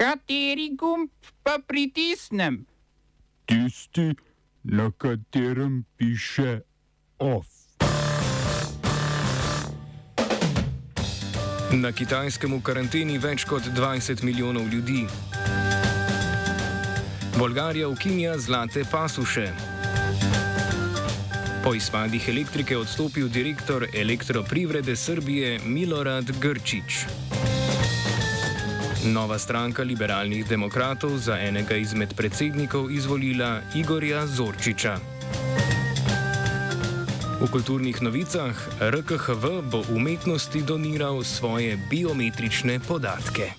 Kateri gumb pa pritisnem? Tisti, na katerem piše OF. Na kitajskem v karanteni več kot 20 milijonov ljudi. Bolgarija ukinja zlate pasuše. Po izpadih elektrike odstopil direktor elektroprivrede Srbije Milorad Grčič. Nova stranka liberalnih demokratov za enega izmed predsednikov izvolila Igorja Zorčiča. V kulturnih novicah RKHV bo umetnosti doniral svoje biometrične podatke.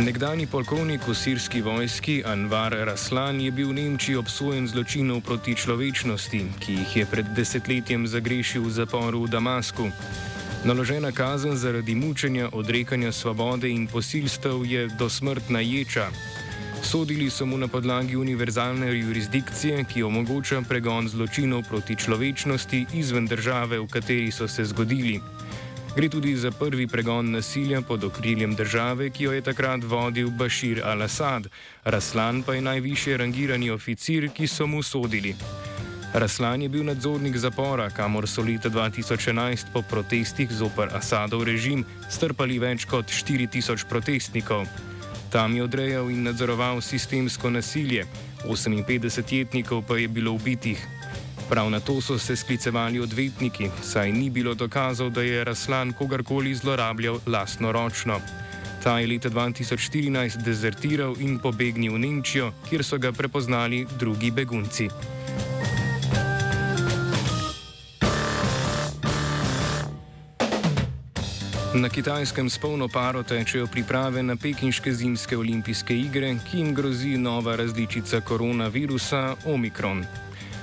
Nekdani polkovnik v sirski vojski Anvar Raslan je bil v Nemčiji obsojen zločinov proti človečnosti, ki jih je pred desetletjem zagrešil v zaporu v Damasku. Naložena kazen zaradi mučenja, odrekanja svobode in posilstev je dosmrtna ječa. Sodili so mu na podlagi univerzalne jurisdikcije, ki omogoča pregon zločinov proti človečnosti izven države, v kateri so se zgodili. Gre tudi za prvi pregon nasilja pod okriljem države, ki jo je takrat vodil Bashir al-Assad, Raslan pa je najvišje rangirani oficir, ki so mu sodili. Raslan je bil nadzornik zapora, kamor so leta 2011 po protestih zoper Asadov režim strpali več kot 4000 protestnikov. Tam je odrejal in nadzoroval sistemsko nasilje, 58 jetnikov pa je bilo ubitih. Prav na to so se sklicevali odvetniki, saj ni bilo dokazov, da je Raslan kogarkoli zlorabljal lastnoročno. Ta je leta 2014 dezertiral in pobegnil v Nemčijo, kjer so ga prepoznali drugi begunci. Na kitajskem s polno paro tečejo priprave na pekinške zimske olimpijske igre, ki jim grozi nova različica koronavirusa Omikron.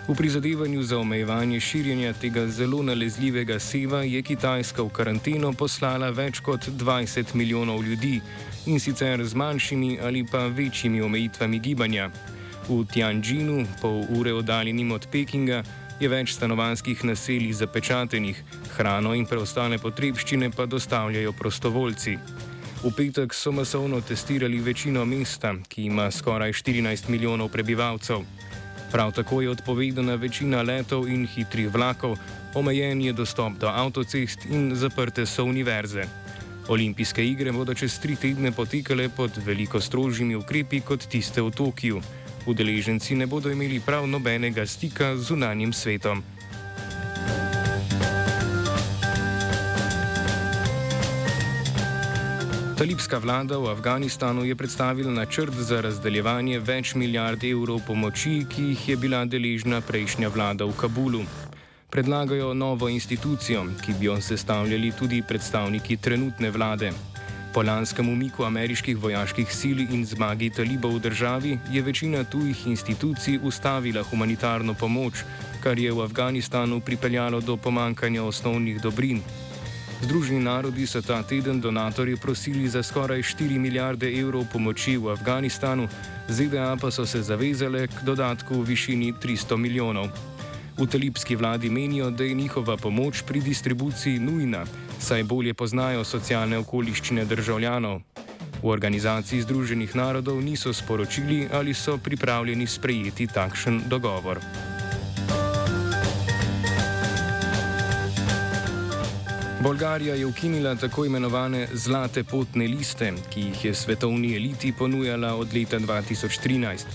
V prizadevanju za omejevanje širjenja tega zelo nalezljivega seva je Kitajska v karanteno poslala več kot 20 milijonov ljudi in sicer z manjšimi ali pa večjimi omejitvami gibanja. V Tianjinu, pol ure oddaljenim od Pekinga, je več stanovanskih naselij zapečatenih, hrano in preostale potrebščine pa dostavljajo prostovoljci. V petek so masovno testirali večino mesta, ki ima skoraj 14 milijonov prebivalcev. Prav tako je odpovedana večina letov in hitrih vlakov, omejen je dostop do avtocest in zaprte so univerze. Olimpijske igre bodo čez tri tedne potekale pod veliko strožjimi ukrepi kot tiste v Tokiu. Udeleženci ne bodo imeli prav nobenega stika z zunanjim svetom. Talibska vlada v Afganistanu je predstavila načrt za razdeljevanje več milijard evrov pomoči, ki jih je bila deležna prejšnja vlada v Kabulu. Predlagajo novo institucijo, ki bi jo sestavljali tudi predstavniki trenutne vlade. Po lanskem umiku ameriških vojaških sil in zmagi talibov v državi je večina tujih institucij ustavila humanitarno pomoč, kar je v Afganistanu pripeljalo do pomankanja osnovnih dobrin. Združeni narodi so ta teden donatorje prosili za skoraj 4 milijarde evrov pomoči v Afganistanu, ZDA pa so se zavezale k dodatku v višini 300 milijonov. V talibski vladi menijo, da je njihova pomoč pri distribuciji nujna, saj bolje poznajo socialne okoliščine državljanov. V organizaciji Združenih narodov niso sporočili, ali so pripravljeni sprejeti takšen dogovor. Bolgarija je ukinila tako imenovane zlate potne liste, ki jih je svetovni eliti ponujala od leta 2013.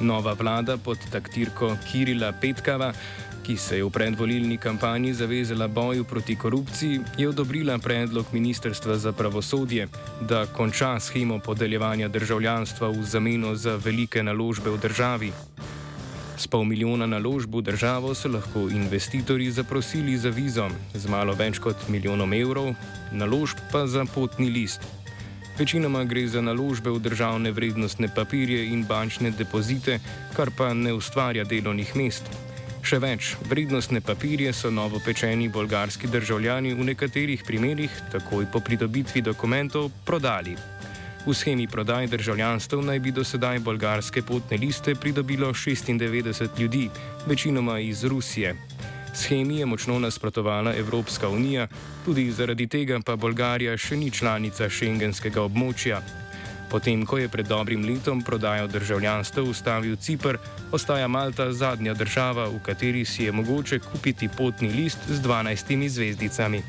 Nova vlada pod taktirko Kirila Petkava, ki se je v predvolilni kampanji zavezala boju proti korupciji, je odobrila predlog Ministrstva za pravosodje, da konča schemo podeljevanja državljanstva v zameno za velike naložbe v državi. S pol milijona naložb v državo so lahko investitorji zaprosili za vizo z malo več kot milijonom evrov, naložb pa za potni list. Večinoma gre za naložbe v državne vrednostne papirje in bančne depozite, kar pa ne ustvarja delovnih mest. Še več, vrednostne papirje so novopečeni bolgarski državljani v nekaterih primerjih takoj po pridobitvi dokumentov prodali. V schemi prodaje državljanstv naj bi do sedaj bolgarske potne liste pridobilo 96 ljudi, večinoma iz Rusije. Schemi je močno nasprotovala Evropska unija, tudi zaradi tega pa Bolgarija še ni članica šengenskega območja. Potem, ko je pred dobrim letom prodajo državljanstva ustavil Cipr, ostaja Malta zadnja država, v kateri si je mogoče kupiti potni list z 12 zvezdicami.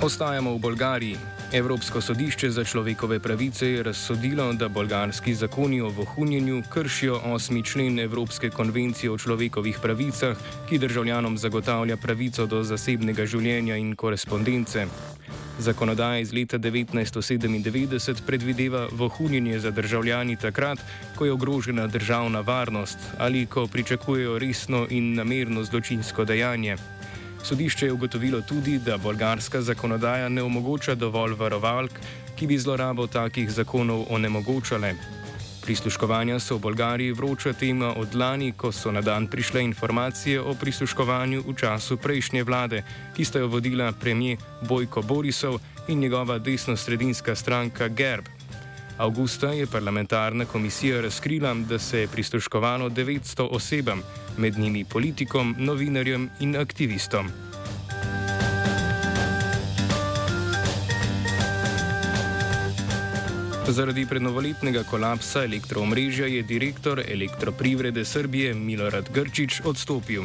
Ostajamo v Bolgariji. Evropsko sodišče za človekove pravice je razsodilo, da bolgarski zakoni o vohunjenju kršijo 8. člen Evropske konvencije o človekovih pravicah, ki državljanom zagotavlja pravico do zasebnega življenja in korespondence. Zakonodaja iz leta 1997 predvideva vohunjenje za državljani takrat, ko je ogrožena državna varnost ali ko pričakujejo resno in namerno zločinsko dejanje. Sodišče je ugotovilo tudi, da bolgarska zakonodaja ne omogoča dovolj varovalk, ki bi zlorabo takih zakonov onemogočale. Prisluškovanja so v Bolgariji vroča tema od lani, ko so na dan prišle informacije o prisluškovanju v času prejšnje vlade, ki sta jo vodila premijer Bojko Borisov in njegova desno-sredinska stranka Gerb. Augusta je parlamentarna komisija razkrila, da se je prisluškovalo 900 osebam, med njimi politikom, novinarjem in aktivistom. Zaradi prednovoletnega kolapsa elektroomrežja je direktor elektroprivrede Srbije Milorad Grčič odstopil.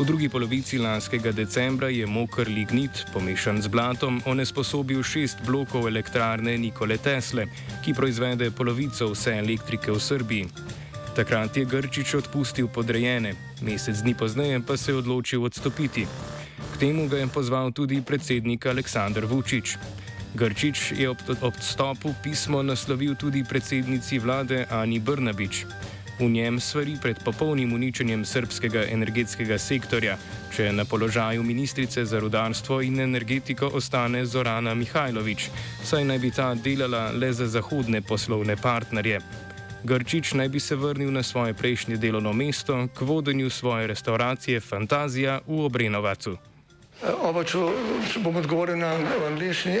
V drugi polovici lanskega decembra je moker lignit, pomešan z blatom, onesposobil šest blokov elektrarne Nikole Tesle, ki proizvede polovico vse elektrike v Srbiji. Takrat je Grčič odpustil podrejene, mesec dni pozneje pa se je odločil odstopiti. K temu ga je pozval tudi predsednik Aleksandr Vučić. Grčič je ob odstopu pismo naslovil tudi predsednici vlade Ani Brnabič. V njem svari pred popolnim uničenjem srpskega energetskega sektorja, če na položaju ministrice za rudarstvo in energetiko ostane Zorana Mihajlović, saj naj bi ta delala le za zahodne poslovne partnerje. Grčič naj bi se vrnil na svoje prejšnje delovno mesto k vodenju svoje restauracije Fantazija v Obrenovacu. Oba, če bom odgovoril na angliški.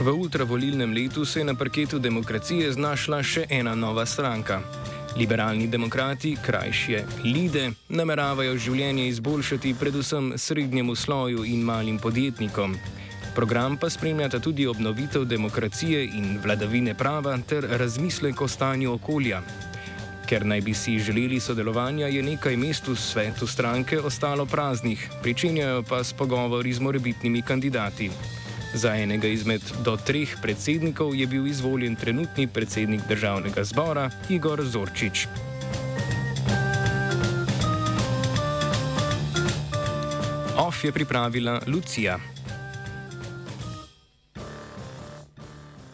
V ultravolilnem letu se je na parketu demokracije znašla še ena nova stranka. Liberalni demokrati, krajše Lide, nameravajo življenje izboljšati predvsem srednjemu sloju in malim podjetnikom. Program pa spremljata tudi obnovitev demokracije in vladavine prava ter razmislek o stanju okolja. Ker naj bi si želeli sodelovanja, je nekaj mest v svetu stranke ostalo praznih, pričenjajo pa s pogovori z morebitnimi kandidati. Za enega izmed do treh predsednikov je bil izvoljen trenutni predsednik državnega zbora Igor Zorčič. OF je pripravila Lucija.